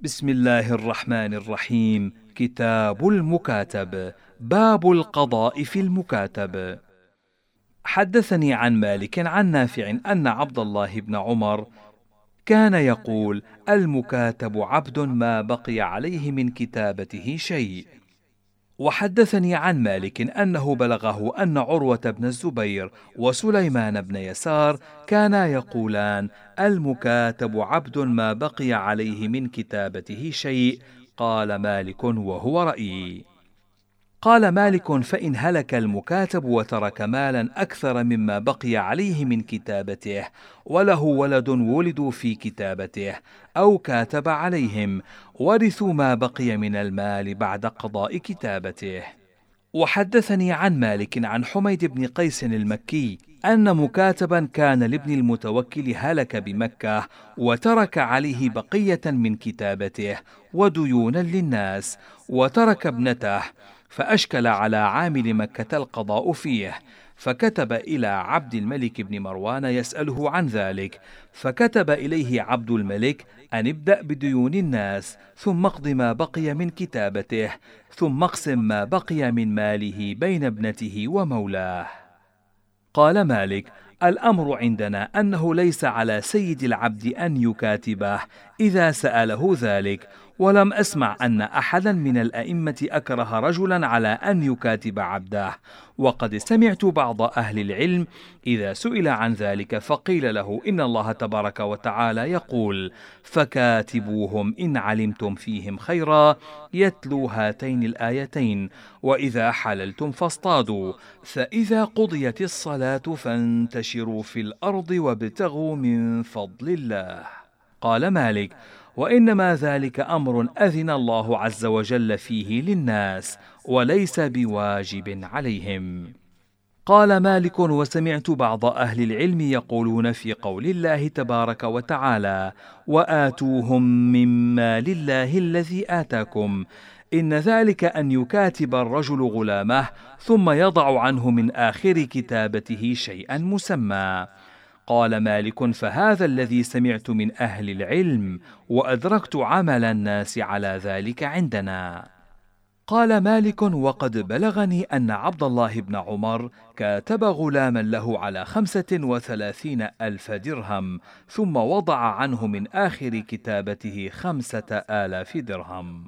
بسم الله الرحمن الرحيم كتاب المكاتب باب القضاء في المكاتب حدثني عن مالك عن نافع ان عبد الله بن عمر كان يقول المكاتب عبد ما بقي عليه من كتابته شيء وحدثني عن مالك أنه بلغه أن عروة بن الزبير وسليمان بن يسار كانا يقولان المكاتب عبد ما بقي عليه من كتابته شيء قال مالك وهو رايي قال مالك فإن هلك المكاتب وترك مالا أكثر مما بقي عليه من كتابته وله ولد ولدوا في كتابته أو كاتب عليهم ورثوا ما بقي من المال بعد قضاء كتابته. وحدثني عن مالك عن حميد بن قيس المكي أن مكاتبا كان لابن المتوكل هلك بمكة وترك عليه بقية من كتابته وديونا للناس وترك ابنته فأشكل على عامل مكة القضاء فيه. فكتب إلى عبد الملك بن مروان يسأله عن ذلك. فكتب إليه عبد الملك أن ابدأ بديون الناس ثم اقض ما بقي من كتابته ثم اقسم ما بقي من ماله بين ابنته ومولاه. قال مالك الأمر عندنا أنه ليس على سيد العبد أن يكاتبه إذا سأله ذلك ولم أسمع أن أحدا من الأئمة أكره رجلا على أن يكاتب عبده. وقد سمعت بعض أهل العلم إذا سئل عن ذلك فقيل له إن الله تبارك وتعالى يقول فكاتبوهم إن علمتم فيهم خيرا يتلو هاتين الآيتين وإذا حللتم فاصطادوا فإذا قضيت الصلاة فانتشروا في الأرض وابتغوا من فضل الله. قال مالك وإنما ذلك أمر أذن الله عز وجل فيه للناس وليس بواجب عليهم. قال مالك وسمعت بعض أهل العلم يقولون في قول الله تبارك وتعالى وآتوهم من مال الله الذي آتاكم. إن ذلك أن يكاتب الرجل غلامه ثم يضع عنه من آخر كتابته شيئا مسمى. قال مالك فهذا الذي سمعت من أهل العلم وأدركت عمل الناس على ذلك عندنا. قال مالك وقد بلغني أن عبد الله بن عمر كاتب غلاما له على خمسة وثلاثين ألف درهم ثم وضع عنه من آخر كتابته خمسة آلاف درهم.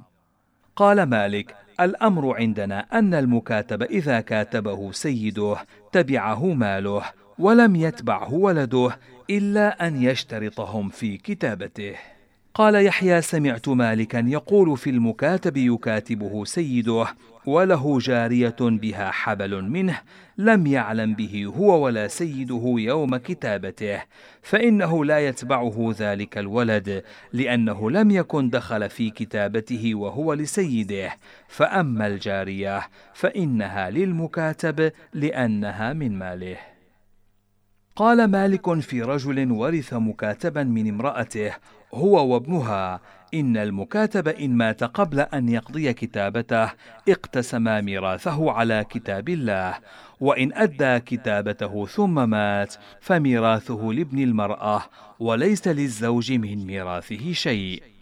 قال مالك الأمر عندنا أن المكاتب إذا كاتبه سيده تبعه ماله ولم يتبعه ولده إلا أن يشترطهم في كتابته. قال يحيى سمعت مالكا يقول في المكاتب يكاتبه سيده وله جارية بها حبل منه لم يعلم به هو ولا سيده يوم كتابته فإنه لا يتبعه ذلك الولد لأنه لم يكن دخل في كتابته وهو لسيده. فأما الجارية فإنها للمكاتب لأنها من ماله. قال مالك في رجل ورث مكاتبا من امرأته هو وابنها. إن المكاتب إن مات قبل أن يقضي كتابته اقتسما ميراثه على كتاب الله. وإن أدى كتابته ثم مات فميراثه لابن المرأة وليس للزوج من ميراثه شيء.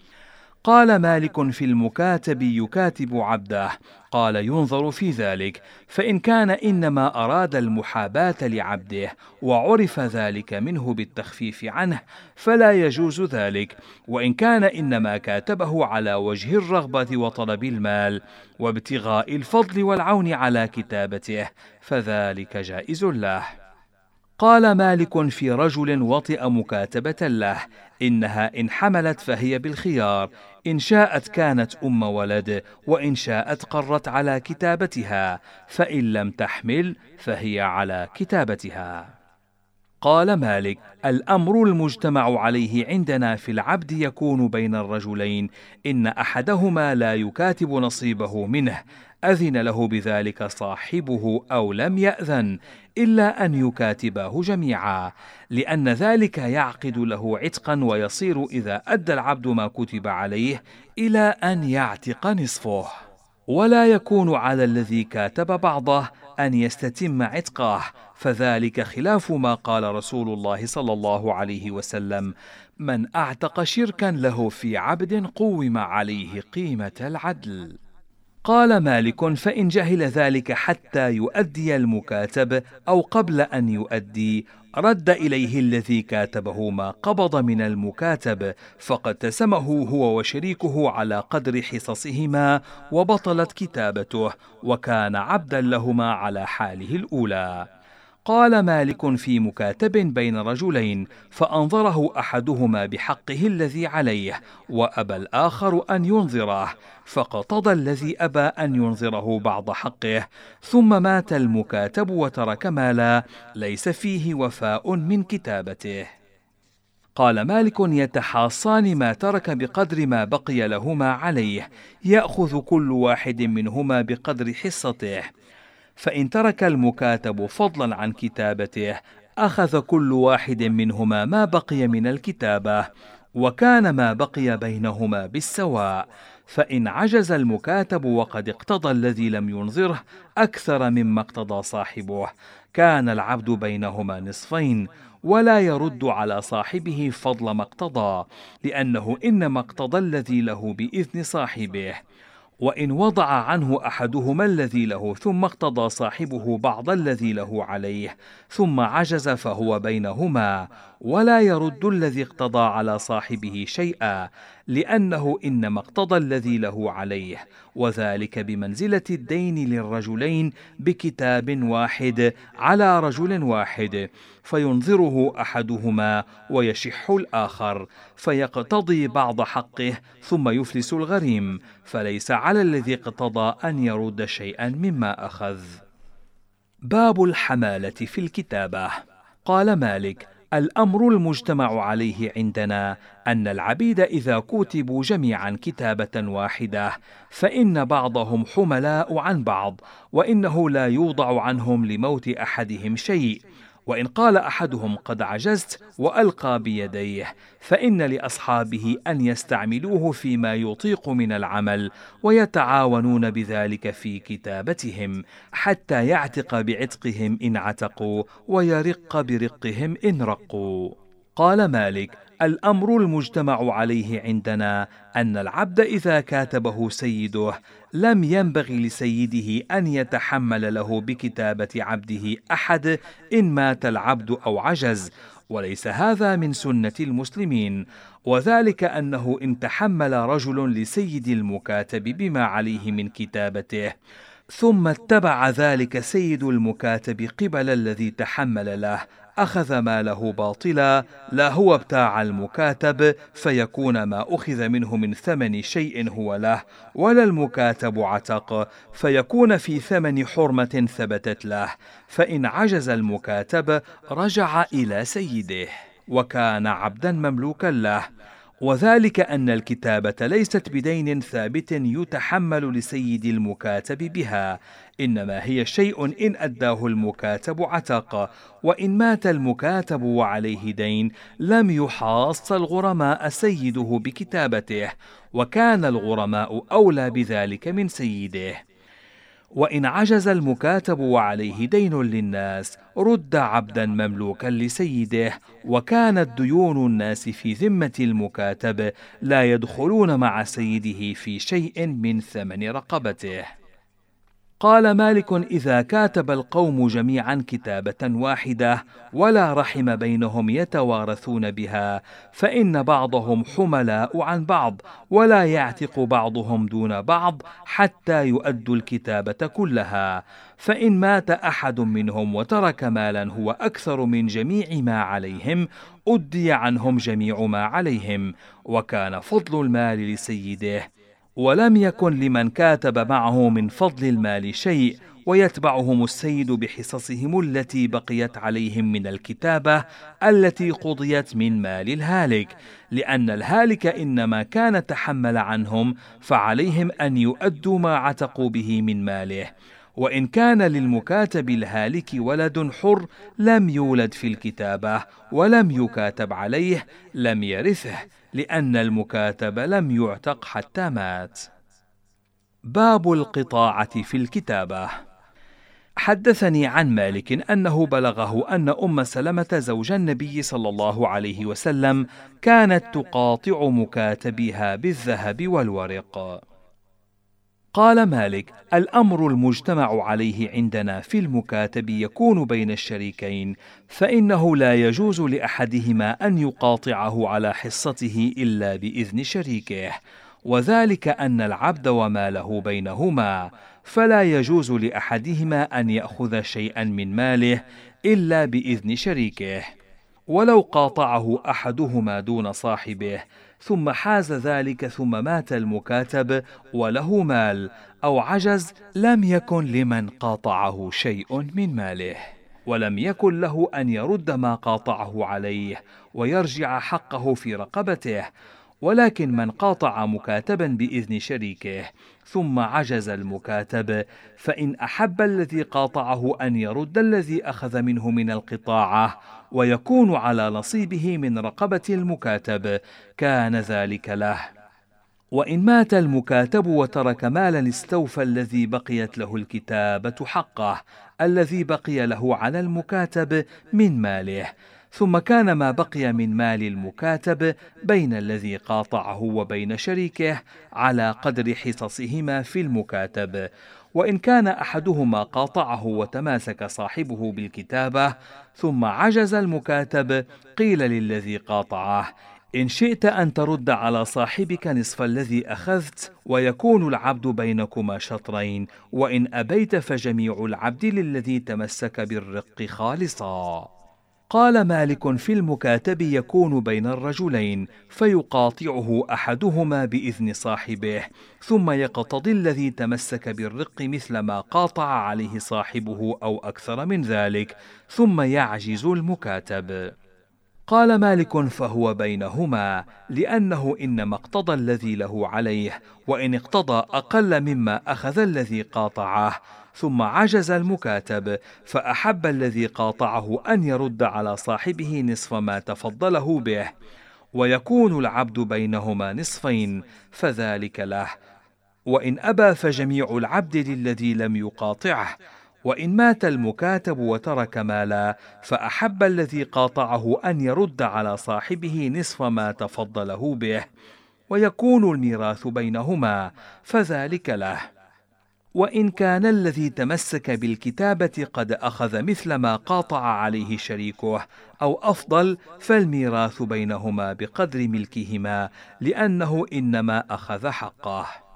قال مالك في المكاتب يكاتب عبده. قال ينظر في ذلك فإن كان إنما أراد المحاباة لعبده وعرف ذلك منه بالتخفيف عنه فلا يجوز ذلك. وإن كان إنما كاتبه على وجه الرغبة وطلب المال وابتغاء الفضل والعون على كتابته فذلك جائز له. قال مالك في رجل وطئ مكاتبة له إنها إن حملت فهي بالخيار إن شاءت كانت أم ولد وإن شاءت قرت على كتابتها فإن لم تحمل فهي على كتابتها. قال مالك الأمر المجتمع عليه عندنا في العبد يكون بين الرجلين إن أحدهما لا يكاتب نصيبه منه أذن له بذلك صاحبه أو لم يأذن إلا أن يكاتباه جميعا لأن ذلك يعقد له عتقا ويصير إذا أدى العبد ما كتب عليه إلى أن يعتق نصفه. ولا يكون على الذي كاتب بعضه أن يستتم عتقه فذلك خلاف ما قال رسول الله صلى الله عليه وسلم. من أعتق شركا له في عبد قوم عليه قيمة العدل. قال مالك فإن جهل ذلك حتى يؤدي المكاتب أو قبل أن يؤدي. رد إليه الذي كاتبه ما قبض من المكاتب فقد تسمه هو وشريكه على قدر حصصهما وبطلت كتابته وكان عبدا لهما على حاله الأولى. قال مالك في مكاتب بين رجلين فأنظره أحدهما بحقه الذي عليه وأبى الآخر أن ينظره فقتضى الذي أبى أن ينظره بعض حقه ثم مات المكاتب وترك مالا ليس فيه وفاء من كتابته. قال مالك يتحاصان ما ترك بقدر ما بقي لهما عليه يأخذ كل واحد منهما بقدر حصته. فإن ترك المكاتب فضلا عن كتابته أخذ كل واحد منهما ما بقي من الكتابة وكان ما بقي بينهما بالسواء. فإن عجز المكاتب وقد اقتضى الذي لم ينظره أكثر مما اقتضى صاحبه. كان العبد بينهما نصفين ولا يرد على صاحبه فضل ما اقتضى لأنه إنما اقتضى الذي له بإذن صاحبه. وإن وضع عنه أحدهما الذي له ثم اقتضى صاحبه بعض الذي له عليه ثم عجز فهو بينهما. ولا يرد الذي اقتضى على صاحبه شيئا لأنه إنما اقتضى الذي له عليه وذلك بمنزلة الدين للرجلين بكتاب واحد على رجل واحد فينظره أحدهما ويشح الآخر فيقتضي بعض حقه ثم يفلس الغريم فليس على الذي اقتضى أن يرد شيئا مما أخذ. باب الحمالة في الكتابة. قال مالك الأمر المجتمع عليه عندنا أن العبيد إذا كتبوا جميعا كتابة واحدة فإن بعضهم حملاء عن بعض وإنه لا يوضع عنهم لموت أحدهم شيء. وإن قال أحدهم قد عجزت وألقى بيديه فإن لأصحابه أن يستعملوه فيما يطيق من العمل ويتعاونون بذلك في كتابتهم حتى يعتق بعتقهم إن عتقوا ويرق برقهم إن رقوا. قال مالك الأمر المجتمع عليه عندنا أن العبد إذا كاتبه سيده لم ينبغي لسيده أن يتحمل له بكتابة عبده أحد إن مات العبد أو عجز وليس هذا من سنة المسلمين وذلك أنه إن تحمل رجل لسيد المكاتب بما عليه من كتابته ثم اتبع ذلك سيد المكاتب قبل الذي تحمل له أخذ ماله باطلا لا هو ابتاع المكاتب فيكون ما أخذ منه من ثمن شيء هو له ولا المكاتب عتق فيكون في ثمن حرمة ثبتت له فإن عجز المكاتب رجع إلى سيده وكان عبدا مملوكا له. وذلك أن الكتابة ليست بدين ثابت يتحمل لسيد المكاتب بها، إنما هي شيء إن أداه المكاتب عتق، وإن مات المكاتب وعليه دين لم يحاص الغرماء سيده بكتابته، وكان الغرماء أولى بذلك من سيده. وإن عجز المكاتب وعليه دين للناس رد عبدا مملوكا لسيده وكانت ديون الناس في ذمة المكاتب لا يدخلون مع سيده في شيء من ثمن رقبته. قال مالك إذا كاتب القوم جميعا كتابة واحدة ولا رحم بينهم يتوارثون بها فإن بعضهم حملاء عن بعض ولا يعتق بعضهم دون بعض حتى يؤدوا الكتابة كلها فإن مات أحد منهم وترك مالا هو أكثر من جميع ما عليهم أدي عنهم جميع ما عليهم وكان فضل المال لسيده ولم يكن لمن كاتب معه من فضل المال شيء ويتبعهم السيد بحصصهم التي بقيت عليهم من الكتابة التي قضيت من مال الهالك. لأن الهالك إنما كان تحمل عنهم فعليهم أن يؤدوا ما عتقوا به من ماله. وإن كان للمكاتب الهالك ولد حر لم يولد في الكتابة ولم يكاتب عليه لم يرثه. لأن المكاتب لم يعتق حتى مات. باب القطاعة في الكتابة حدثني عن مالك أنه بلغه أن أم سلمة زوج النبي صلى الله عليه وسلم كانت تقاطع مكاتبها بالذهب والورق قال مالك الأمر المجتمع عليه عندنا في المكاتب يكون بين الشريكين فإنه لا يجوز لأحدهما أن يقاطعه على حصته إلا بإذن شريكه وذلك أن العبد وماله بينهما فلا يجوز لأحدهما أن يأخذ شيئا من ماله إلا بإذن شريكه. ولو قاطعه أحدهما دون صاحبه ثم حاز ذلك ثم مات المكاتب وله مال أو عجز لم يكن لمن قاطعه شيء من ماله. ولم يكن له أن يرد ما قاطعه عليه ويرجع حقه في رقبته. ولكن من قاطع مكاتبا بإذن شريكه ثم عجز المكاتب فإن أحب الذي قاطعه أن يرد الذي أخذ منه من القطاعة ويكون على نصيبه من رقبة المكاتب. كان ذلك له. وإن مات المكاتب وترك مالا استوفى الذي بقيت له الكتابة حقه الذي بقي له على المكاتب من ماله. ثم كان ما بقي من مال المكاتب بين الذي قاطعه وبين شريكه على قدر حصصهما في المكاتب. وإن كان أحدهما قاطعه وتماسك صاحبه بالكتابة ثم عجز المكاتب قيل للذي قاطعه إن شئت أن ترد على صاحبك نصف الذي أخذت ويكون العبد بينكما شطرين وإن أبيت فجميع العبد للذي تمسك بالرق خالصا. قال مالك في المكاتب يكون بين الرجلين فيقاطعه أحدهما بإذن صاحبه ثم يقتضي الذي تمسك بالرق مثل ما قاطع عليه صاحبه أو أكثر من ذلك ثم يعجز المكاتب. قال مالك فهو بينهما لأنه إنما اقتضى الذي له عليه وإن اقتضى أقل مما أخذ الذي قاطعه ثم عجز المكاتب فأحب الذي قاطعه أن يرد على صاحبه نصف ما تفضله به ويكون العبد بينهما نصفين فذلك له. وإن أبى فجميع العبد للذي لم يقاطعه وإن مات المكاتب وترك مالا فأحب الذي قاطعه أن يرد على صاحبه نصف ما تفضله به ويكون الميراث بينهما فذلك له. وإن كان الذي تمسك بالكتابة قد أخذ مثل ما قاطع عليه شريكه أو أفضل فالميراث بينهما بقدر ملكهما لأنه إنما أخذ حقه.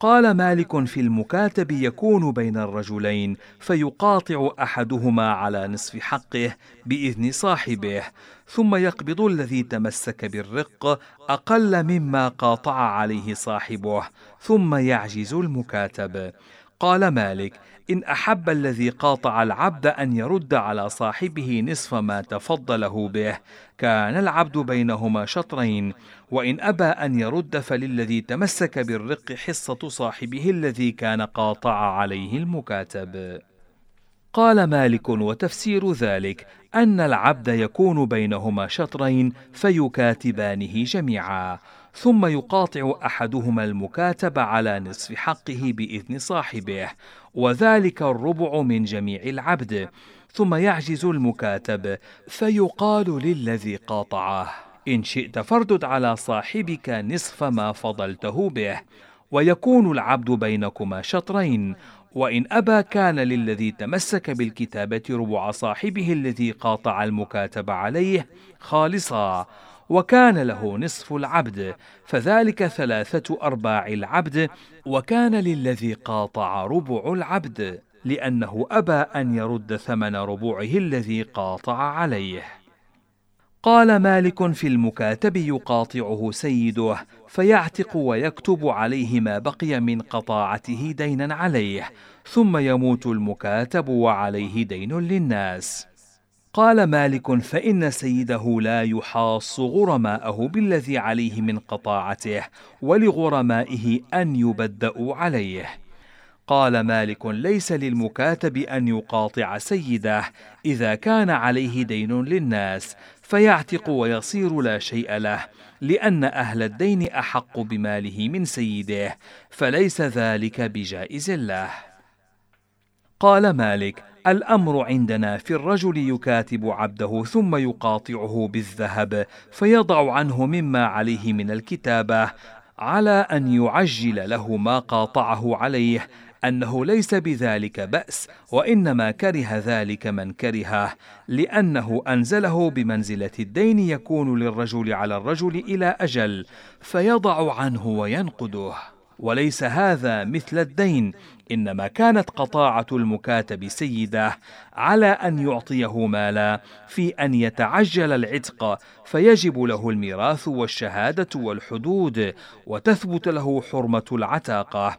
قال مالك في المكاتب يكون بين الرجلين فيقاطع أحدهما على نصف حقه بإذن صاحبه ثم يقبض الذي تمسك بالرق أقل مما قاطع عليه صاحبه ثم يعجز المكاتب. قال مالك إن أحب الذي قاطع العبد أن يرد على صاحبه نصف ما تفضله به كان العبد بينهما شطرين وإن أبى أن يرد فللذي تمسك بالرق حصة صاحبه الذي كان قاطع عليه المكاتب. قال مالك وتفسير ذلك أن العبد يكون بينهما شطرين فيكاتبانه جميعا ثم يقاطع أحدهما المكاتب على نصف حقه بإذن صاحبه وذلك الربع من جميع العبد ثم يعجز المكاتب فيقال للذي قاطعه. إن شئت فردد على صاحبك نصف ما فضلته به ويكون العبد بينكما شطرين وإن أبى كان للذي تمسك بالكتابة ربع صاحبه الذي قاطع المكاتب عليه خالصا وكان له نصف العبد فذلك ثلاثة أرباع العبد وكان للذي قاطع ربع العبد لأنه أبى أن يرد ثمن ربوعه الذي قاطع عليه. قال مالك في المكاتب يقاطعه سيده فيعتق ويكتب عليه ما بقي من قطاعته دينا عليه ثم يموت المكاتب وعليه دين للناس. قال مالك فإن سيده لا يحاص غرماءه بالذي عليه من قطاعته ولغرمائه أن يبدأوا عليه. قال مالك ليس للمكاتب أن يقاطع سيده إذا كان عليه دين للناس فيعتق ويصير لا شيء له لأن أهل الدين أحق بماله من سيده فليس ذلك بجائز له. قال مالك الأمر عندنا في الرجل يكاتب عبده ثم يقاطعه بالذهب فيضع عنه مما عليه من الكتابة على أن يعجل له ما قاطعه عليه أنه ليس بذلك بأس وإنما كره ذلك من كرهه لأنه أنزله بمنزلة الدين يكون للرجل على الرجل إلى أجل فيضع عنه وينقده. وليس هذا مثل الدين إنما كانت قطاعة المكاتب سيدة على أن يعطيه مالا في أن يتعجل العتق فيجب له الميراث والشهادة والحدود وتثبت له حرمة العتاقة.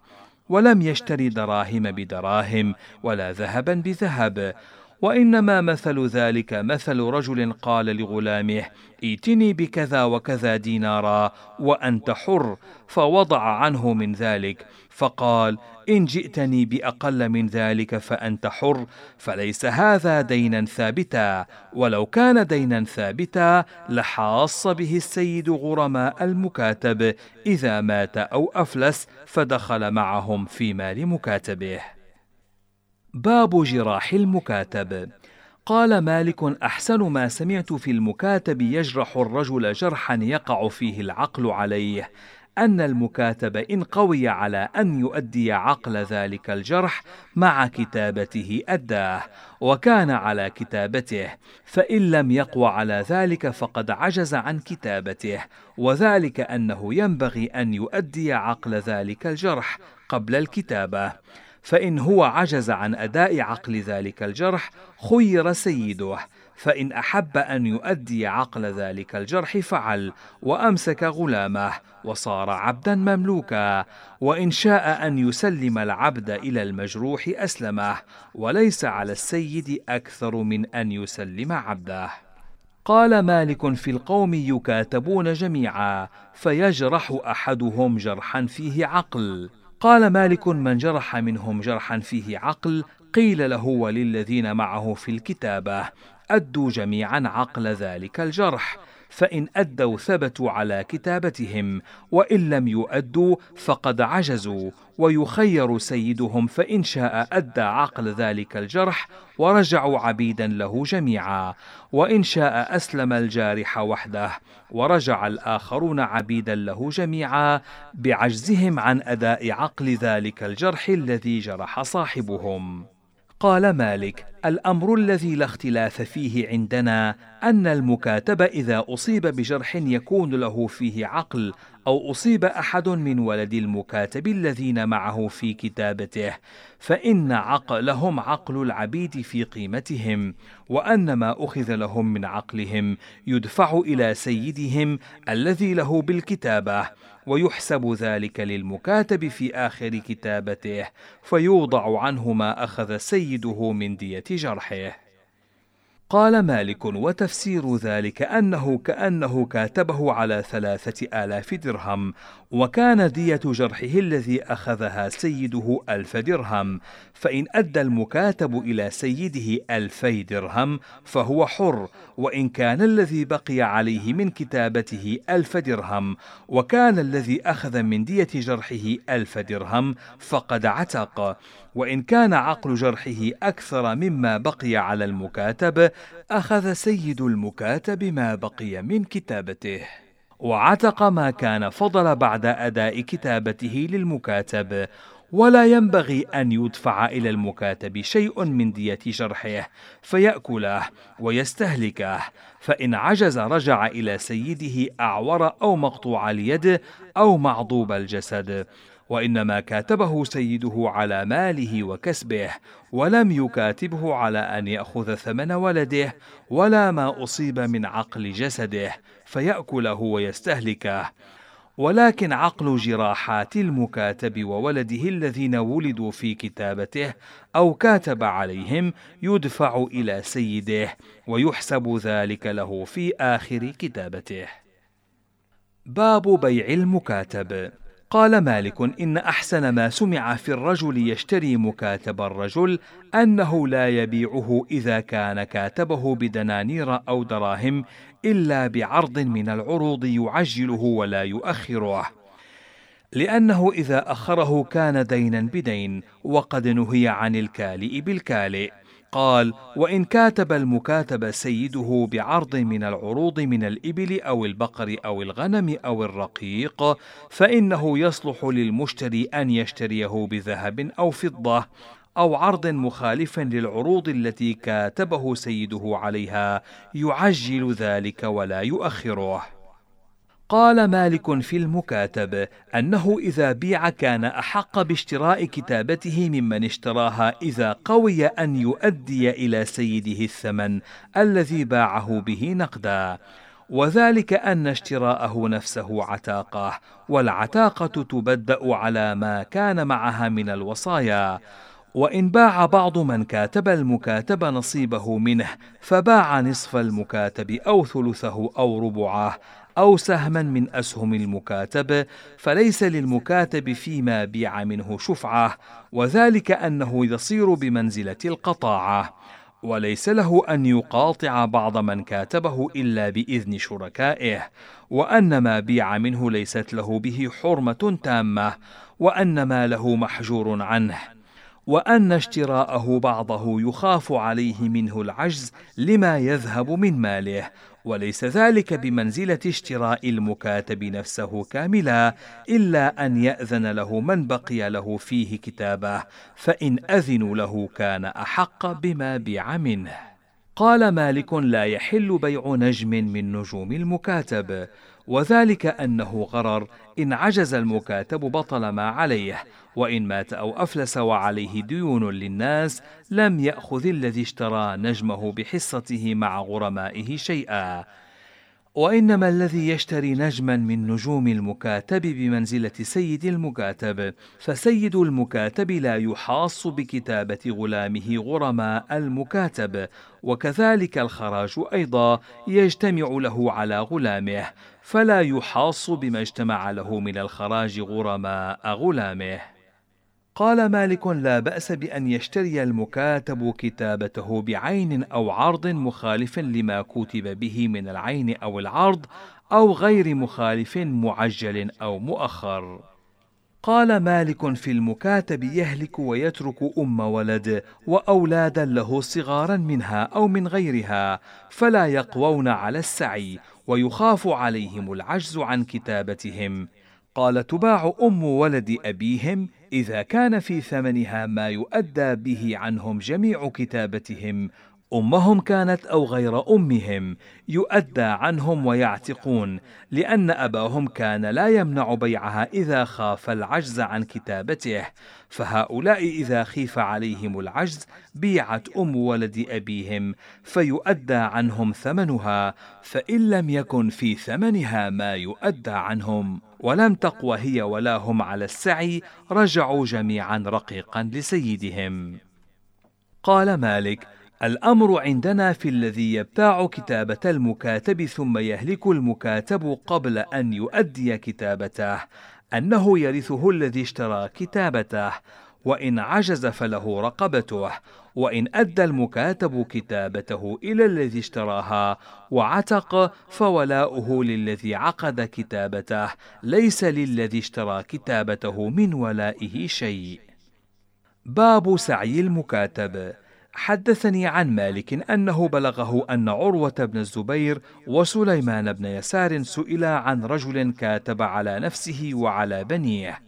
ولم يشتري دراهم بدراهم ولا ذهبا بذهب. وإنما مثل ذلك مثل رجل قال لغلامه ائتني بكذا وكذا دينارا وأنت حر. فوضع عنه من ذلك فقال إن جئتني بأقل من ذلك فأنت حر فليس هذا دينا ثابتا ولو كان دينا ثابتا لحاص به السيد غرماء المكاتب إذا مات أو أفلس فدخل معهم في مال مكاتبه. باب جراح المكاتب. قال مالك أحسن ما سمعت في المكاتب يجرح الرجل جرحا يقع فيه العقل عليه أن المكاتب إن قوي على أن يؤدي عقل ذلك الجرح مع كتابته أداه وكان على كتابته فإن لم يقو على ذلك فقد عجز عن كتابته وذلك أنه ينبغي أن يؤدي عقل ذلك الجرح قبل الكتابة. فإن هو عجز عن أداء عقل ذلك الجرح خير سيده. فإن أحب أن يؤدي عقل ذلك الجرح فعل وأمسك غلامه وصار عبدا مملوكا. وإن شاء أن يسلم العبد إلى المجروح أسلمه وليس على السيد أكثر من أن يسلم عبده. قال مالك في القوم يكاتبون جميعا فيجرح أحدهم جرحا فيه عقل. قال مالك من جرح منهم جرحا فيه عقل قيل له وللذين معه في الكتابة أدوا جميعا عقل ذلك الجرح. فإن أدوا ثبتوا على كتابتهم وإن لم يؤدوا فقد عجزوا ويخير سيدهم فإن شاء أدى عقل ذلك الجرح ورجعوا عبيدا له جميعا وإن شاء أسلم الجارح وحده ورجع الآخرون عبيدا له جميعا بعجزهم عن أداء عقل ذلك الجرح الذي جرح صاحبهم. قال مالك الأمر الذي لا اختلاف فيه عندنا أن المكاتب إذا أصيب بجرح يكون له فيه عقل أو أصيب أحد من ولد المكاتب الذين معه في كتابته فإن عقلهم عقل العبيد في قيمتهم وأن ما أخذ لهم من عقلهم يدفع إلى سيدهم الذي له بالكتابة. ويحسب ذلك للمكاتب في آخر كتابته فيوضع عنه ما أخذ سيده من دية جرحه. قال مالك وتفسير ذلك أنه كأنه كاتبه على ثلاثة آلاف درهم وكان دية جرحه الذي أخذها سيده ألف درهم فإن أدى المكاتب إلى سيده ألفي درهم فهو حر وإن كان الذي بقي عليه من كتابته ألف درهم وكان الذي أخذ من دية جرحه ألف درهم فقد عتق وإن كان عقل جرحه أكثر مما بقي على المكاتب أخذ سيد المكاتب ما بقي من كتابته وعتق ما كان فضل بعد أداء كتابته للمكاتب ولا ينبغي أن يدفع إلى المكاتب شيء من دية جرحه فيأكله ويستهلكه فإن عجز رجع إلى سيده أعور أو مقطوع اليد أو معضوب الجسد. وإنما كاتبه سيده على ماله وكسبه ولم يكاتبه على أن يأخذ ثمن ولده ولا ما أصيب من عقل جسده فيأكله ويستهلكه. ولكن عقل جراحات المكاتب وولده الذين ولدوا في كتابته أو كاتب عليهم يدفع إلى سيده ويحسب ذلك له في آخر كتابته. باب بيع المكاتب. قال مالك إن أحسن ما سمع في الرجل يشتري مكاتب الرجل أنه لا يبيعه إذا كان كاتبه بدنانير أو دراهم إلا بعرض من العروض يعجله ولا يؤخره. لأنه إذا أخره كان دينا بدين وقد نهي عن الكالئ بالكالئ. قال وإن كاتب المكاتب سيده بعرض من العروض من الإبل أو البقر أو الغنم أو الرقيق فإنه يصلح للمشتري أن يشتريه بذهب أو فضة أو عرض مخالف للعروض التي كاتبه سيده عليها يعجل ذلك ولا يؤخره. قال مالك في المكاتب أنه إذا بيع كان أحق باشتراء كتابته ممن اشتراها إذا قوي أن يؤدي إلى سيده الثمن الذي باعه به نقدا. وذلك أن اشتراءه نفسه عتاقة والعتاقة تبدأ على ما كان معها من الوصايا. وإن باع بعض من كاتب المكاتب نصيبه منه فباع نصف المكاتب أو ثلثه أو ربعه. أو سهما من أسهم المكاتب فليس للمكاتب فيما بيع منه شفعة وذلك أنه يصير بمنزلة القطاعة. وليس له أن يقاطع بعض من كاتبه إلا بإذن شركائه وأن ما بيع منه ليست له به حرمة تامة وأن ما له محجور عنه. وأن اشتراءه بعضه يخاف عليه منه العجز لما يذهب من ماله وليس ذلك بمنزلة اشتراء المكاتب نفسه كاملا إلا أن يأذن له من بقي له فيه كتابه فإن أذنوا له كان أحق بما بيع منه. قال مالك لا يحل بيع نجم من نجوم المكاتب. وذلك أنه غرر إن عجز المكاتب بطل ما عليه وإن مات أو أفلس وعليه ديون للناس لم يأخذ الذي اشترى نجمه بحصته مع غرمائه شيئا. وإنما الذي يشتري نجما من نجوم المكاتب بمنزلة سيد المكاتب فسيد المكاتب لا يحاص بكتابة غلامه غرماء المكاتب وكذلك الخراج أيضا يجتمع له على غلامه. فلا يحاص بما اجتمع له من الخراج غرماء غلامه. قال مالك لا بأس بأن يشتري المكاتب كتابته بعين أو عرض مخالف لما كتب به من العين أو العرض أو غير مخالف معجل أو مؤخر. قال مالك في المكاتب يهلك ويترك أم ولد وأولادا له صغارا منها أو من غيرها فلا يقوون على السعي ويخاف عليهم العجز عن كتابتهم. قال تباع أم ولد أبيهم إذا كان في ثمنها ما يؤدى به عنهم جميع كتابتهم أمهم كانت أو غير أمهم يؤدى عنهم ويعتقون لأن أباهم كان لا يمنع بيعها إذا خاف العجز عن كتابته فهؤلاء إذا خيف عليهم العجز بيعت أم ولد أبيهم فيؤدى عنهم ثمنها فإن لم يكن في ثمنها ما يؤدى عنهم. ولم تقوى هي ولا هم على السعي رجعوا جميعا رقيقا لسيدهم. قال مالك الأمر عندنا في الذي يبتاع كتابة المكاتب ثم يهلك المكاتب قبل أن يؤدي كتابته أنه يرثه الذي اشترى كتابته. وإن عجز فله رقبته. وإن أدى المكاتب كتابته إلى الذي اشتراها وعتق فولاؤه للذي عقد كتابته. ليس للذي اشترى كتابته من ولائه شيء. باب سعي المكاتب. حدثني عن مالك أنه بلغه أن عروة بن الزبير وسليمان بن يسار سئلا عن رجل كاتب على نفسه وعلى بنيه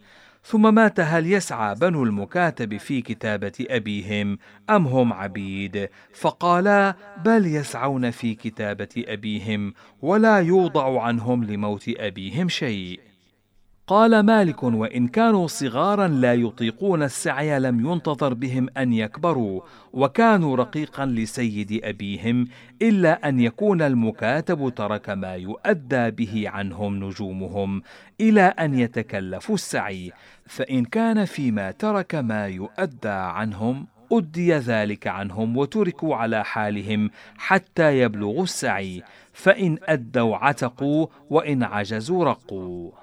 ثم مات هل يسعى بنو المكاتب في كتابة أبيهم أم هم عبيد؟ فقالا بل يسعون في كتابة أبيهم ولا يوضع عنهم لموت أبيهم شيء. قال مالك وإن كانوا صغارا لا يطيقون السعي لم ينتظر بهم أن يكبروا وكانوا رقيقا لسيد أبيهم إلا أن يكون المكاتب ترك ما يؤدى به عنهم نجومهم إلى أن يتكلفوا السعي فإن كان فيما ترك ما يؤدى عنهم أدي ذلك عنهم وتركوا على حالهم حتى يبلغوا السعي فإن أدوا عتقوا وإن عجزوا رقوا.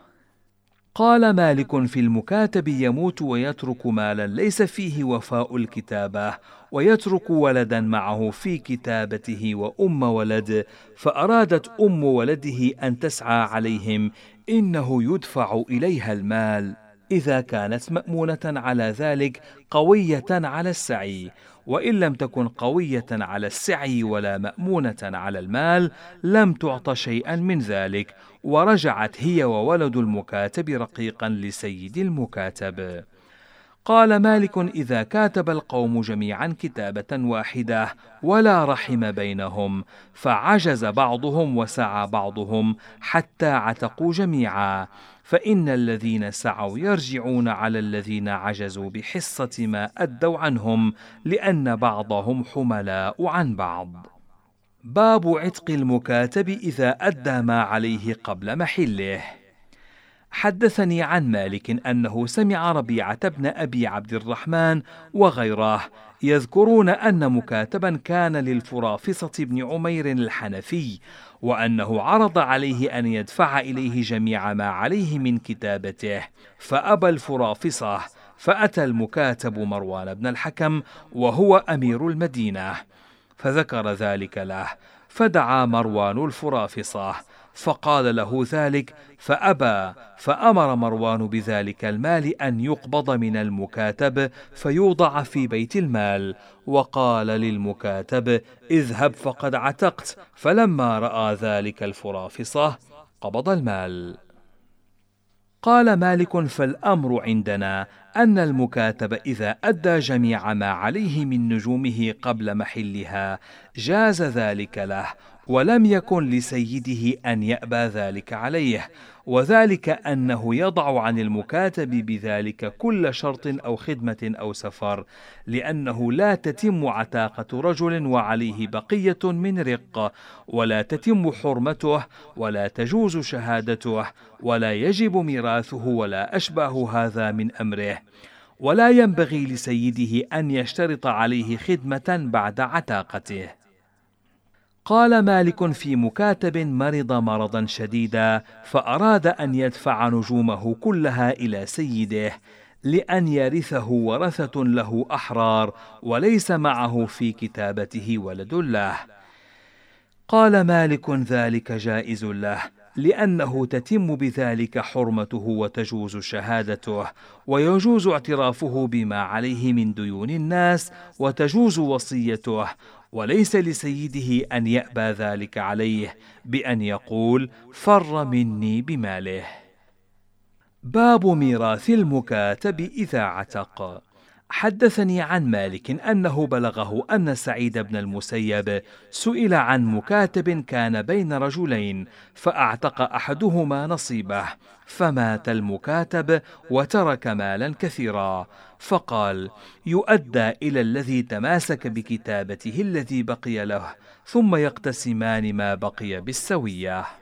قال مالك في المكاتب يموت ويترك مالا ليس فيه وفاء الكتابة ويترك ولدا معه في كتابته وأم ولد فأرادت أم ولده أن تسعى عليهم إنه يدفع إليها المال. إذا كانت مأمونة على ذلك قوية على السعي وإن لم تكن قوية على السعي ولا مأمونة على المال لم تعط شيئا من ذلك. ورجعت هي وولد المكاتب رقيقا لسيد المكاتب. قال مالك إذا كاتب القوم جميعا كتابة واحدة ولا رحم بينهم فعجز بعضهم وسعى بعضهم حتى عتقوا جميعا. فإن الذين سعوا يرجعون على الذين عجزوا بحصة ما أدوا عنهم لأن بعضهم حملاء عن بعض. باب عتق المكاتب إذا أدى ما عليه قبل محله. حدثني عن مالك أنه سمع ربيعة بن أبي عبد الرحمن وغيره يذكرون أن مكاتبا كان للفرافصة بن عمير الحنفي وأنه عرض عليه أن يدفع إليه جميع ما عليه من كتابته. فأبى الفرافصة فأتى المكاتب مروان بن الحكم وهو أمير المدينة. فذكر ذلك له فدعا مروان الفرافصه فقال له ذلك فأبى فأمر مروان بذلك المال أن يقبض من المكاتب فيوضع في بيت المال وقال للمكاتب اذهب فقد عتقت فلما رأى ذلك الفرافصه قبض المال. قال مالك فالأمر عندنا أن المكاتب إذا أدى جميع ما عليه من نجومه قبل محلها جاز ذلك له ولم يكن لسيده أن يأبى ذلك عليه. وذلك أنه يضع عن المكاتب بذلك كل شرط أو خدمة أو سفر لأنه لا تتم عتاقة رجل وعليه بقية من رق ولا تتم حرمته ولا تجوز شهادته ولا يجب ميراثه ولا أشباه هذا من أمره. ولا ينبغي لسيده أن يشترط عليه خدمة بعد عتاقته. قال مالك في مكاتب مرض مرضا شديدا فأراد أن يدفع نجومه كلها إلى سيده لأن يرثه ورثة له أحرار وليس معه في كتابته ولد له. قال مالك ذلك جائز له لأنه تتم بذلك حرمته وتجوز شهادته ويجوز اعترافه بما عليه من ديون الناس وتجوز وصيته وليس لسيده أن يأبى ذلك عليه بأن يقول فر مني بماله. باب ميراث المكاتب إذا عتق. حدثني عن مالك أنه بلغه أن سعيد بن المسيب سئل عن مكاتب كان بين رجلين فأعتق أحدهما نصيبه فمات المكاتب وترك مالا كثيرا فقال يؤدى إلى الذي تماسك بكتابته الذي بقي له ثم يقتسمان ما بقي بالسوية.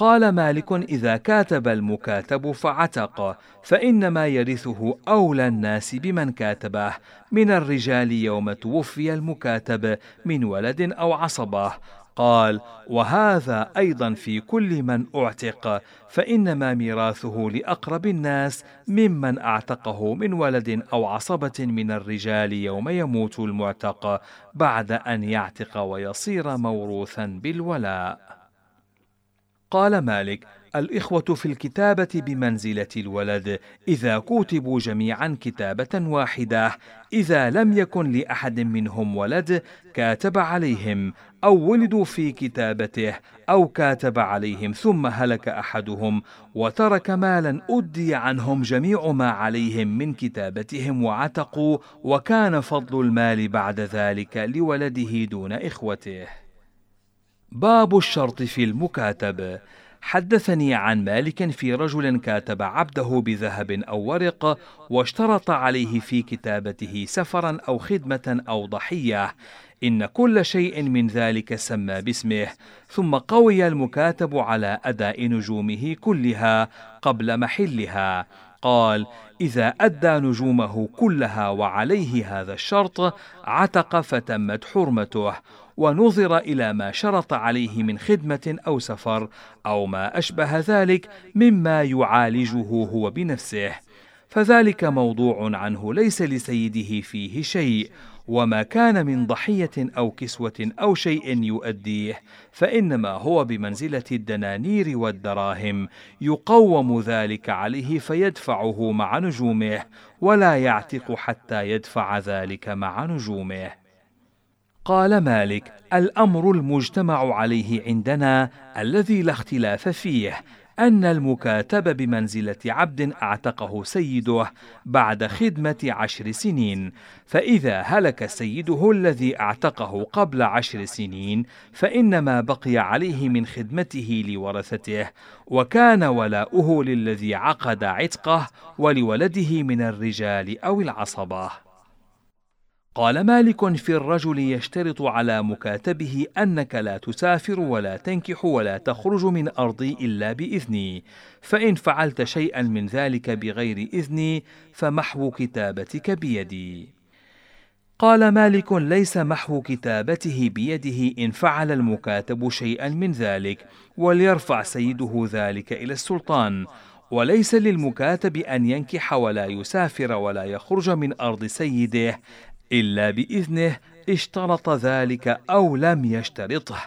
قال مالك إذا كاتب المكاتب فعتق فإنما يرثه أولى الناس بمن كاتبه من الرجال يوم توفي المكاتب من ولد أو عصبة. قال وهذا أيضا في كل من أعتق فإنما ميراثه لأقرب الناس ممن أعتقه من ولد أو عصبة من الرجال يوم يموت المعتق بعد أن يعتق ويصير موروثا بالولاء. قال مالك الإخوة في الكتابة بمنزلة الولد إذا كتبوا جميعا كتابة واحدة إذا لم يكن لأحد منهم ولد كاتب عليهم أو ولدوا في كتابته أو كاتب عليهم ثم هلك أحدهم وترك مالا أدي عنهم جميع ما عليهم من كتابتهم وعتقوا وكان فضل المال بعد ذلك لولده دون إخوته. باب الشرط في المكاتب. حدثني عن مالك في رجل كاتب عبده بذهب أو ورق واشترط عليه في كتابته سفرا أو خدمة أو ضحية. إن كل شيء من ذلك سمى باسمه. ثم قوي المكاتب على أداء نجومه كلها قبل محلها. قال إذا أدى نجومه كلها وعليه هذا الشرط عتق فتمت حرمته. ونظر إلى ما شرط عليه من خدمة أو سفر أو ما أشبه ذلك مما يعالجه هو بنفسه. فذلك موضوع عنه ليس لسيده فيه شيء وما كان من ضحية أو كسوة أو شيء يؤديه فإنما هو بمنزلة الدنانير والدراهم يقوم ذلك عليه فيدفعه مع نجومه ولا يعتق حتى يدفع ذلك مع نجومه. قال مالك الأمر المجتمع عليه عندنا الذي لا اختلاف فيه أن المكاتب بمنزلة عبد أعتقه سيده بعد خدمة عشر سنين، فإذا هلك سيده الذي أعتقه قبل عشر سنين، فإنما بقي عليه من خدمته لورثته، وكان ولاؤه للذي عقد عتقه ولولده من الرجال أو العصبة. قال مالك في الرجل يشترط على مكاتبه أنك لا تسافر ولا تنكح ولا تخرج من أرضي إلا باذني فإن فعلت شيئا من ذلك بغير اذني فمحو كتابتك بيدي. قال مالك ليس محو كتابته بيده إن فعل المكاتب شيئا من ذلك وليرفع سيده ذلك إلى السلطان. وليس للمكاتب أن ينكح ولا يسافر ولا يخرج من أرض سيده إلا بإذنه اشترط ذلك أو لم يشترطه.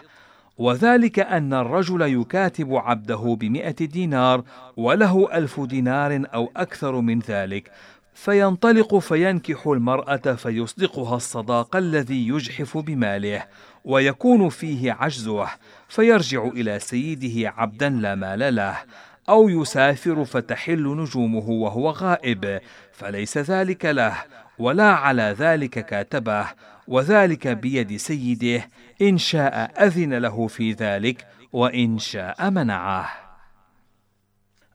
وذلك أن الرجل يكاتب عبده بمئة دينار وله ألف دينار أو أكثر من ذلك فينطلق فينكح المرأة فيصدقها الصداق الذي يجحف بماله ويكون فيه عجزه فيرجع إلى سيده عبدا لا مال له أو يسافر فتحل نجومه وهو غائب فليس ذلك له. ولا على ذلك كاتبه وذلك بيد سيده إن شاء أذن له في ذلك وإن شاء منعه.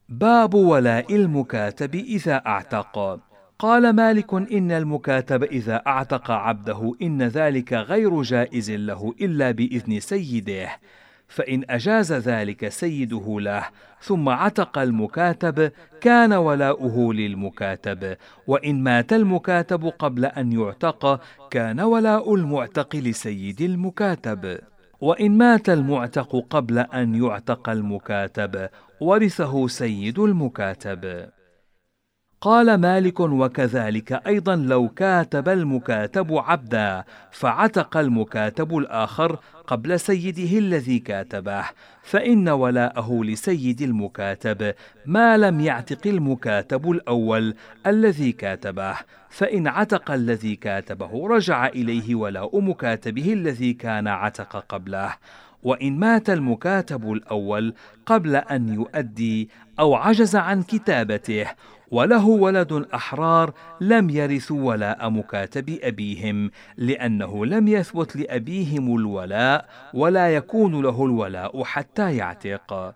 باب ولاء المكاتب إذا أعتق. قال مالك إن المكاتب إذا أعتق عبده إن ذلك غير جائز له إلا بإذن سيده. فإن أجاز ذلك سيده له ثم عتق المكاتب كان ولاؤه للمكاتب. وإن مات المكاتب قبل أن يعتق كان ولاء المعتق لسيد المكاتب. وإن مات المعتق قبل أن يعتق المكاتب ورثه سيد المكاتب. قال مالك وكذلك أيضا لو كاتب المكاتب عبدا فعتق المكاتب الآخر قبل سيده الذي كاتبه فإن ولاءه لسيد المكاتب ما لم يعتق المكاتب الأول الذي كاتبه فإن عتق الذي كاتبه رجع إليه ولاء مكاتبه الذي كان عتق قبله وإن مات المكاتب الأول قبل أن يؤدي أو عجز عن كتابته وله ولد أحرار لم يرثوا ولاء مكاتب ابيهم لأنه لم يثبت لأبيهم الولاء ولا يكون له الولاء حتى يعتق.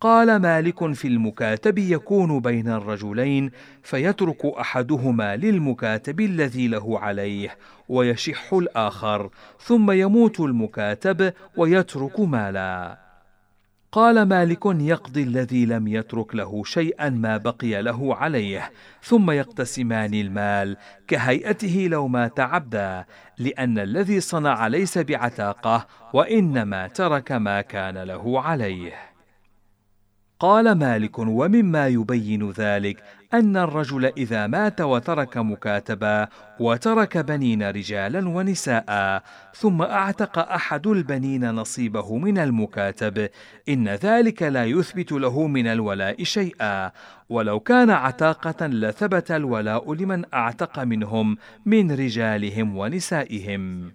قال مالك في المكاتب يكون بين الرجلين فيترك أحدهما للمكاتب الذي له عليه ويشح الآخر ثم يموت المكاتب ويترك مالا. قال مالك يقضي الذي لم يترك له شيئا ما بقي له عليه ثم يقتسمان المال كهيئته لو مات عبدا لأن الذي صنع ليس بعتاقة وإنما ترك ما كان له عليه. قال مالك ومما يبين ذلك أن الرجل إذا مات وترك مكاتبا وترك بنين رجالا ونساء ثم أعتق أحد البنين نصيبه من المكاتب إن ذلك لا يثبت له من الولاء شيئا. ولو كان عتاقة لثبت الولاء لمن أعتق منهم من رجالهم ونسائهم.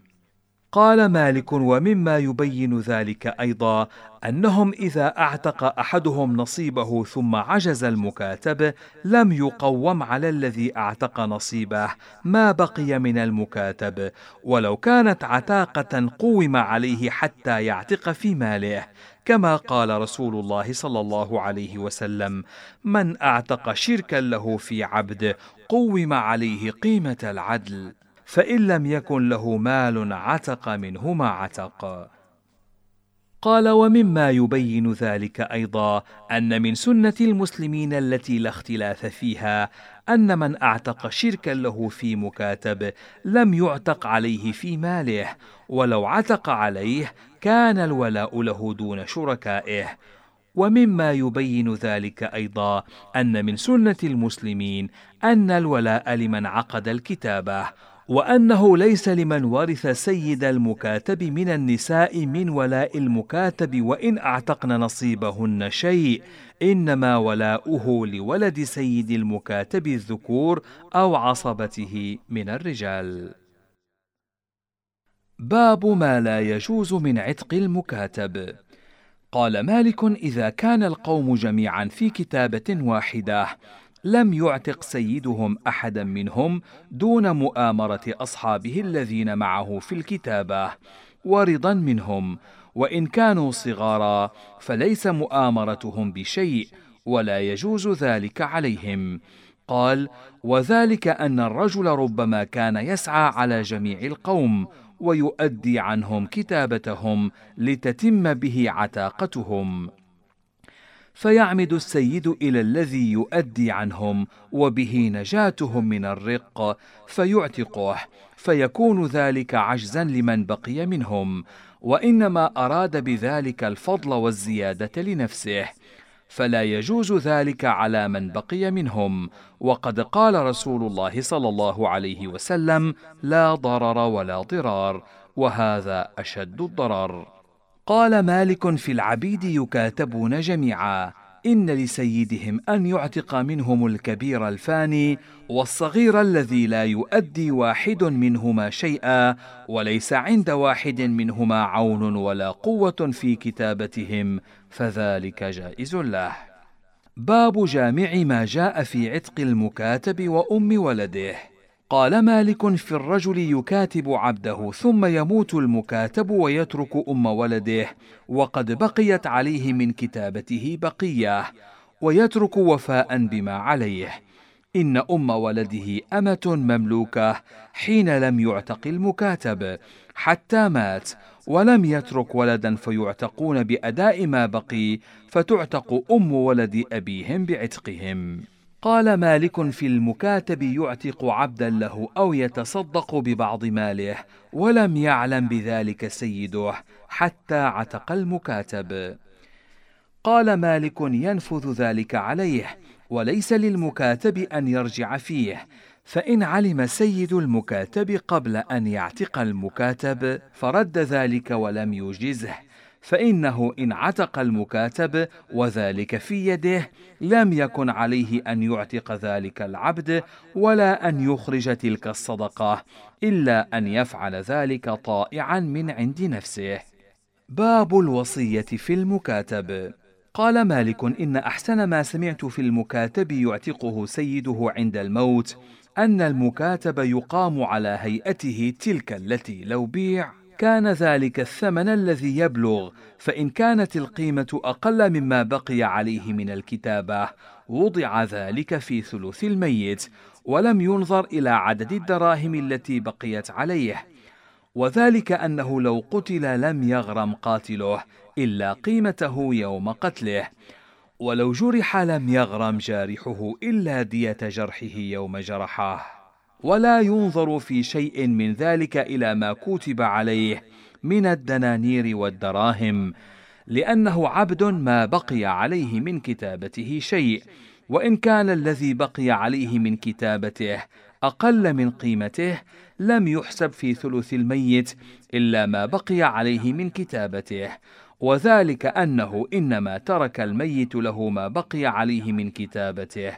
قال مالك ومما يبين ذلك أيضا أنهم إذا أعتق أحدهم نصيبه ثم عجز المكاتب لم يقوم على الذي أعتق نصيبه ما بقي من المكاتب. ولو كانت عتاقة قوم عليه حتى يعتق في ماله. كما قال رسول الله صلى الله عليه وسلم من أعتق شركا له في عبد قوم عليه قيمة العدل. فإن لم يكن له مال عتق منه ما عتق. قال ومما يبين ذلك أيضا أن من سنة المسلمين التي لا اختلاف فيها أن من أعتق شركا له في مكاتب لم يعتق عليه في ماله ولو عتق عليه كان الولاء له دون شركائه. ومما يبين ذلك أيضا أن من سنة المسلمين أن الولاء لمن عقد الكتابة وأنه ليس لمن ورث سيد المكاتب من النساء من ولاء المكاتب وإن أعتقن نصيبهن شيء إنما ولاؤه لولد سيد المكاتب الذكور أو عصبته من الرجال. باب ما لا يجوز من عتق المكاتب. قال مالك إذا كان القوم جميعا في كتابة واحدة لم يعتق سيدهم احدا منهم دون مؤامرة أصحابه الذين معه في الكتابة ورضا منهم. وإن كانوا صغارا فليس مؤامرتهم بشيء ولا يجوز ذلك عليهم. قال وذلك أن الرجل ربما كان يسعى على جميع القوم ويؤدي عنهم كتابتهم لتتم به عتاقتهم فيعمد السيد إلى الذي يؤدي عنهم وبه نجاتهم من الرق فيعتقه فيكون ذلك عجزا لمن بقي منهم وإنما أراد بذلك الفضل والزيادة لنفسه. فلا يجوز ذلك على من بقي منهم وقد قال رسول الله صلى الله عليه وسلم لا ضرر ولا ضرار وهذا أشد الضرر. قال مالك في العبيد يكاتبون جميعا إن لسيدهم أن يعتق منهم الكبير الفاني والصغير الذي لا يؤدي واحد منهما شيئا وليس عند واحد منهما عون ولا قوة في كتابتهم فذلك جائز له. باب جامع ما جاء في عتق المكاتب وأم ولده. قال مالك في الرجل يكاتب عبده ثم يموت المكاتب ويترك أم ولده وقد بقيت عليه من كتابته بقية ويترك وفاء بما عليه. إن أم ولده أمة مملوكة حين لم يعتق المكاتب حتى مات ولم يترك ولدا فيعتقون بأداء ما بقي فتعتق أم ولد أبيهم بعتقهم. قال مالك في المكاتب يعتق عبدا له أو يتصدق ببعض ماله ولم يعلم بذلك سيده حتى عتق المكاتب. قال مالك ينفذ ذلك عليه وليس للمكاتب أن يرجع فيه فإن علم سيد المكاتب قبل أن يعتق المكاتب فرد ذلك ولم يجزه. فإنه إن عتق المكاتب وذلك في يده لم يكن عليه أن يعتق ذلك العبد ولا أن يخرج تلك الصدقة إلا أن يفعل ذلك طائعا من عند نفسه. باب الوصية في المكاتب. قال مالك إن أحسن ما سمعت في المكاتب يعتقه سيده عند الموت أن المكاتب يقام على هيئته تلك التي لو بيع. كان ذلك الثمن الذي يبلغ فإن كانت القيمة أقل مما بقي عليه من الكتابة وضع ذلك في ثلث الميت ولم ينظر إلى عدد الدراهم التي بقيت عليه. وذلك أنه لو قتل لم يغرم قاتله إلا قيمته يوم قتله. ولو جرح لم يغرم جارحه إلا دية جرحه يوم جرحه. ولا ينظر في شيء من ذلك إلى ما كتب عليه من الدنانير والدراهم لأنه عبد ما بقي عليه من كتابته شيء وإن كان الذي بقي عليه من كتابته أقل من قيمته لم يحسب في ثلث الميت إلا ما بقي عليه من كتابته وذلك أنه إنما ترك الميت له ما بقي عليه من كتابته.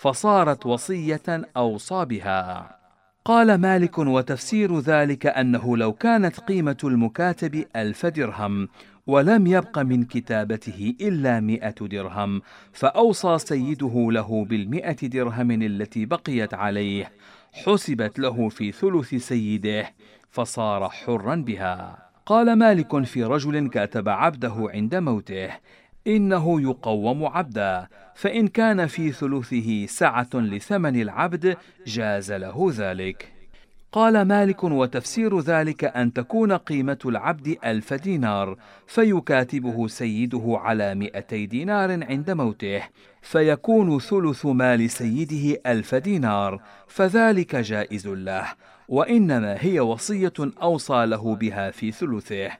فصارت وصية اوصى بها قال مالك وتفسير ذلك أنه لو كانت قيمة المكاتب ألف درهم ولم يبق من كتابته إلا مئة درهم فأوصى سيده له بالمئة درهم التي بقيت عليه حسبت له في ثلث سيده فصار حرا بها. قال مالك في رجل كاتب عبده عند موته إنه يقوم عبدا فإن كان في ثلثه سعه لثمن العبد جاز له ذلك. قال مالك وتفسير ذلك أن تكون قيمة العبد ألف دينار فيكاتبه سيده على مئتي دينار عند موته فيكون ثلث مال سيده ألف دينار فذلك جائز له وإنما هي وصية أوصى له بها في ثلثه.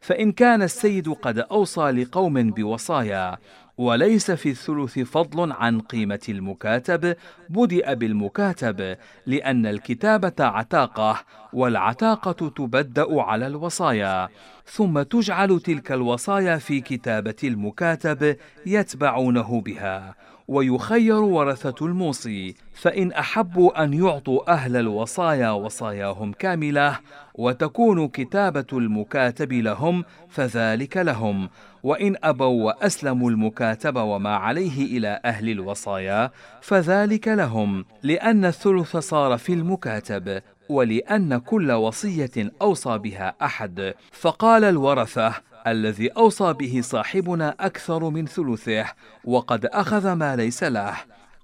فإن كان السيد قد أوصى لقوم بوصايا وليس في الثلث فضل عن قيمة المكاتب بدأ بالمكاتب لأن الكتابة عتاقة والعتاقة تبدأ على الوصايا ثم تجعل تلك الوصايا في كتابة المكاتب يتبعونه بها. ويخير ورثة الموصي فإن أحبوا أن يعطوا أهل الوصايا وصاياهم كاملة وتكون كتابة المكاتب لهم فذلك لهم. وإن أبوا وأسلموا المكاتب وما عليه إلى أهل الوصايا فذلك لهم لأن الثلث صار في المكاتب ولأن كل وصية أوصى بها أحد. فقال الورثة الذي أوصى به صاحبنا أكثر من ثلثه وقد أخذ ما ليس له.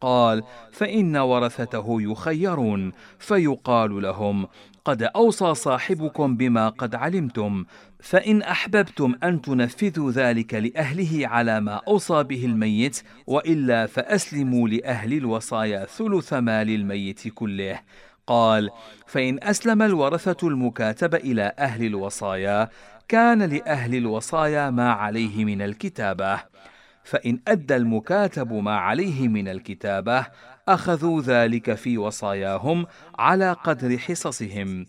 قال فإن ورثته يخيرون فيقال لهم قد أوصى صاحبكم بما قد علمتم فإن أحببتم أن تنفذوا ذلك لأهله على ما أوصى به الميت وإلا فأسلموا لأهل الوصايا ثلث مال الميت كله قال فإن أسلم الورثة المكاتب إلى أهل الوصايا كان لأهل الوصايا ما عليه من الكتابة. فإن أدى المكاتب ما عليه من الكتابة أخذوا ذلك في وصاياهم على قدر حصصهم.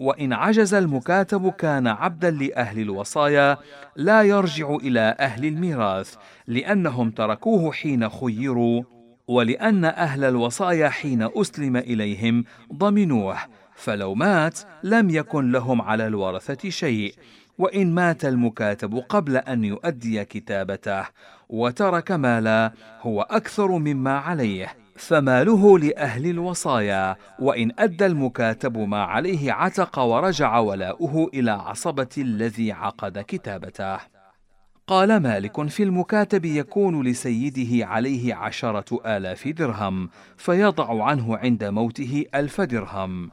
وإن عجز المكاتب كان عبدا لأهل الوصايا لا يرجع إلى أهل الميراث لأنهم تركوه حين خيروا ولأن أهل الوصايا حين أسلم إليهم ضمنوه. فلو مات لم يكن لهم على الورثة شيء وإن مات المكاتب قبل أن يؤدي كتابته وترك مالا هو أكثر مما عليه فماله لأهل الوصايا وإن أدى المكاتب ما عليه عتق ورجع ولاؤه إلى عصبة الذي عقد كتابته. قال مالك في المكاتب يكون لسيده عليه عشرة آلاف درهم فيضع عنه عند موته ألف درهم.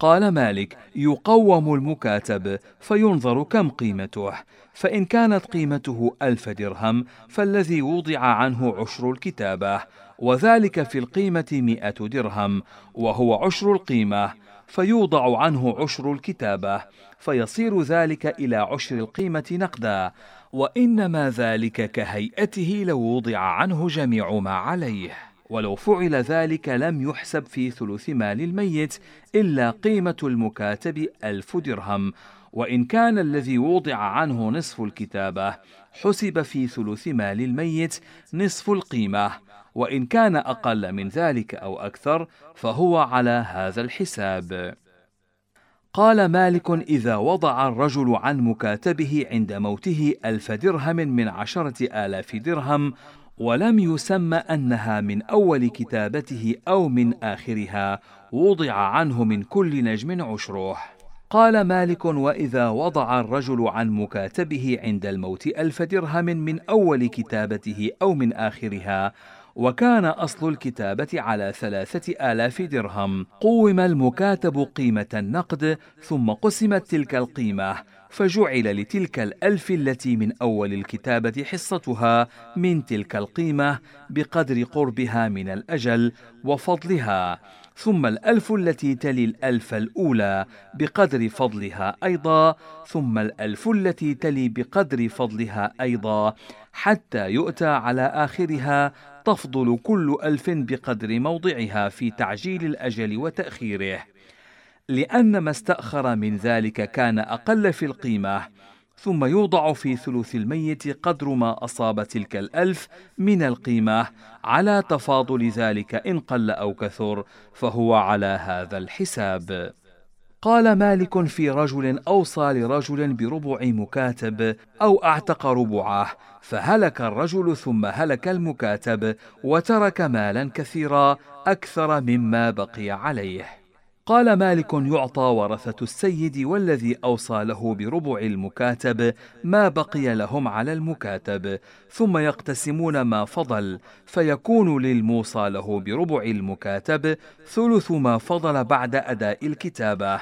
قال مالك يقوم المكاتب فينظر كم قيمته. فإن كانت قيمته ألف درهم فالذي وضع عنه عشر الكتابة. وذلك في القيمة مئة درهم وهو عشر القيمة. فيوضع عنه عشر الكتابة. فيصير ذلك إلى عشر القيمة نقدا. وإنما ذلك كهيئته لو وضع عنه جميع ما عليه. ولو فعل ذلك لم يحسب في ثلث مال الميت إلا قيمة المكاتب ألف درهم. وإن كان الذي وضع عنه نصف الكتابة حسب في ثلث مال الميت نصف القيمة. وإن كان أقل من ذلك أو أكثر فهو على هذا الحساب. قال مالك إذا وضع الرجل عن مكاتبه عند موته ألف درهم من عشرة آلاف درهم ولم يسم أنها من أول كتابته أو من آخرها وضع عنه من كل نجم عشره قال مالك وإذا وضع الرجل عن مكاتبه عند الموت ألف درهم من أول كتابته أو من آخرها وكان أصل الكتابة على ثلاثة آلاف درهم. قوم المكاتب قيمة النقد ثم قسمت تلك القيمة. فجعل لتلك الألف التي من أول الكتابة حصتها من تلك القيمة بقدر قربها من الأجل وفضلها ثم الألف التي تلي الألف الأولى بقدر فضلها أيضا ثم الألف التي تلي بقدر فضلها أيضا حتى يؤتى على آخرها تفضل كل ألف بقدر موضعها في تعجيل الأجل وتأخيره. لأن ما استأخر من ذلك كان أقل في القيمة ثم يوضع في ثلث الميت قدر ما أصاب تلك الألف من القيمة على تفاضل ذلك إن قل أو كثر فهو على هذا الحساب. قال مالك في رجل أوصى لرجل بربع مكاتب أو أعتق ربعه فهلك الرجل ثم هلك المكاتب وترك مالا كثيرا أكثر مما بقي عليه. قال مالك يعطى ورثة السيد والذي أوصى له بربع المكاتب ما بقي لهم على المكاتب ثم يقتسمون ما فضل فيكون للموصى له بربع المكاتب ثلث ما فضل بعد أداء الكتابة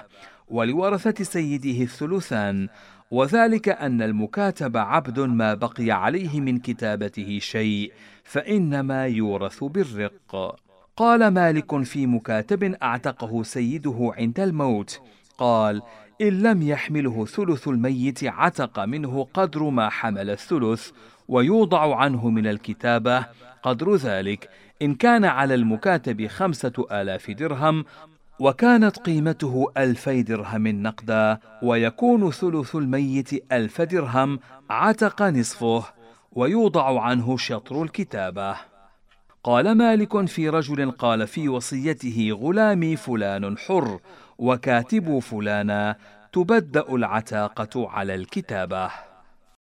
ولورثة سيده الثلثان. وذلك أن المكاتب عبد ما بقي عليه من كتابته شيء فإنما يورث بالرق. قال مالك في مكاتب أعتقه سيده عند الموت. قال إن لم يحمله ثلث الميت عتق منه قدر ما حمل الثلث ويوضع عنه من الكتابة. قدر ذلك إن كان على المكاتب خمسة آلاف درهم وكانت قيمته ألفي درهم نقدا ويكون ثلث الميت ألف درهم عتق نصفه ويوضع عنه شطر الكتابة. قال مالك في رجل قال في وصيته غلامي فلان حر وكاتب فلانا تبدأ العتاقة على الكتابة.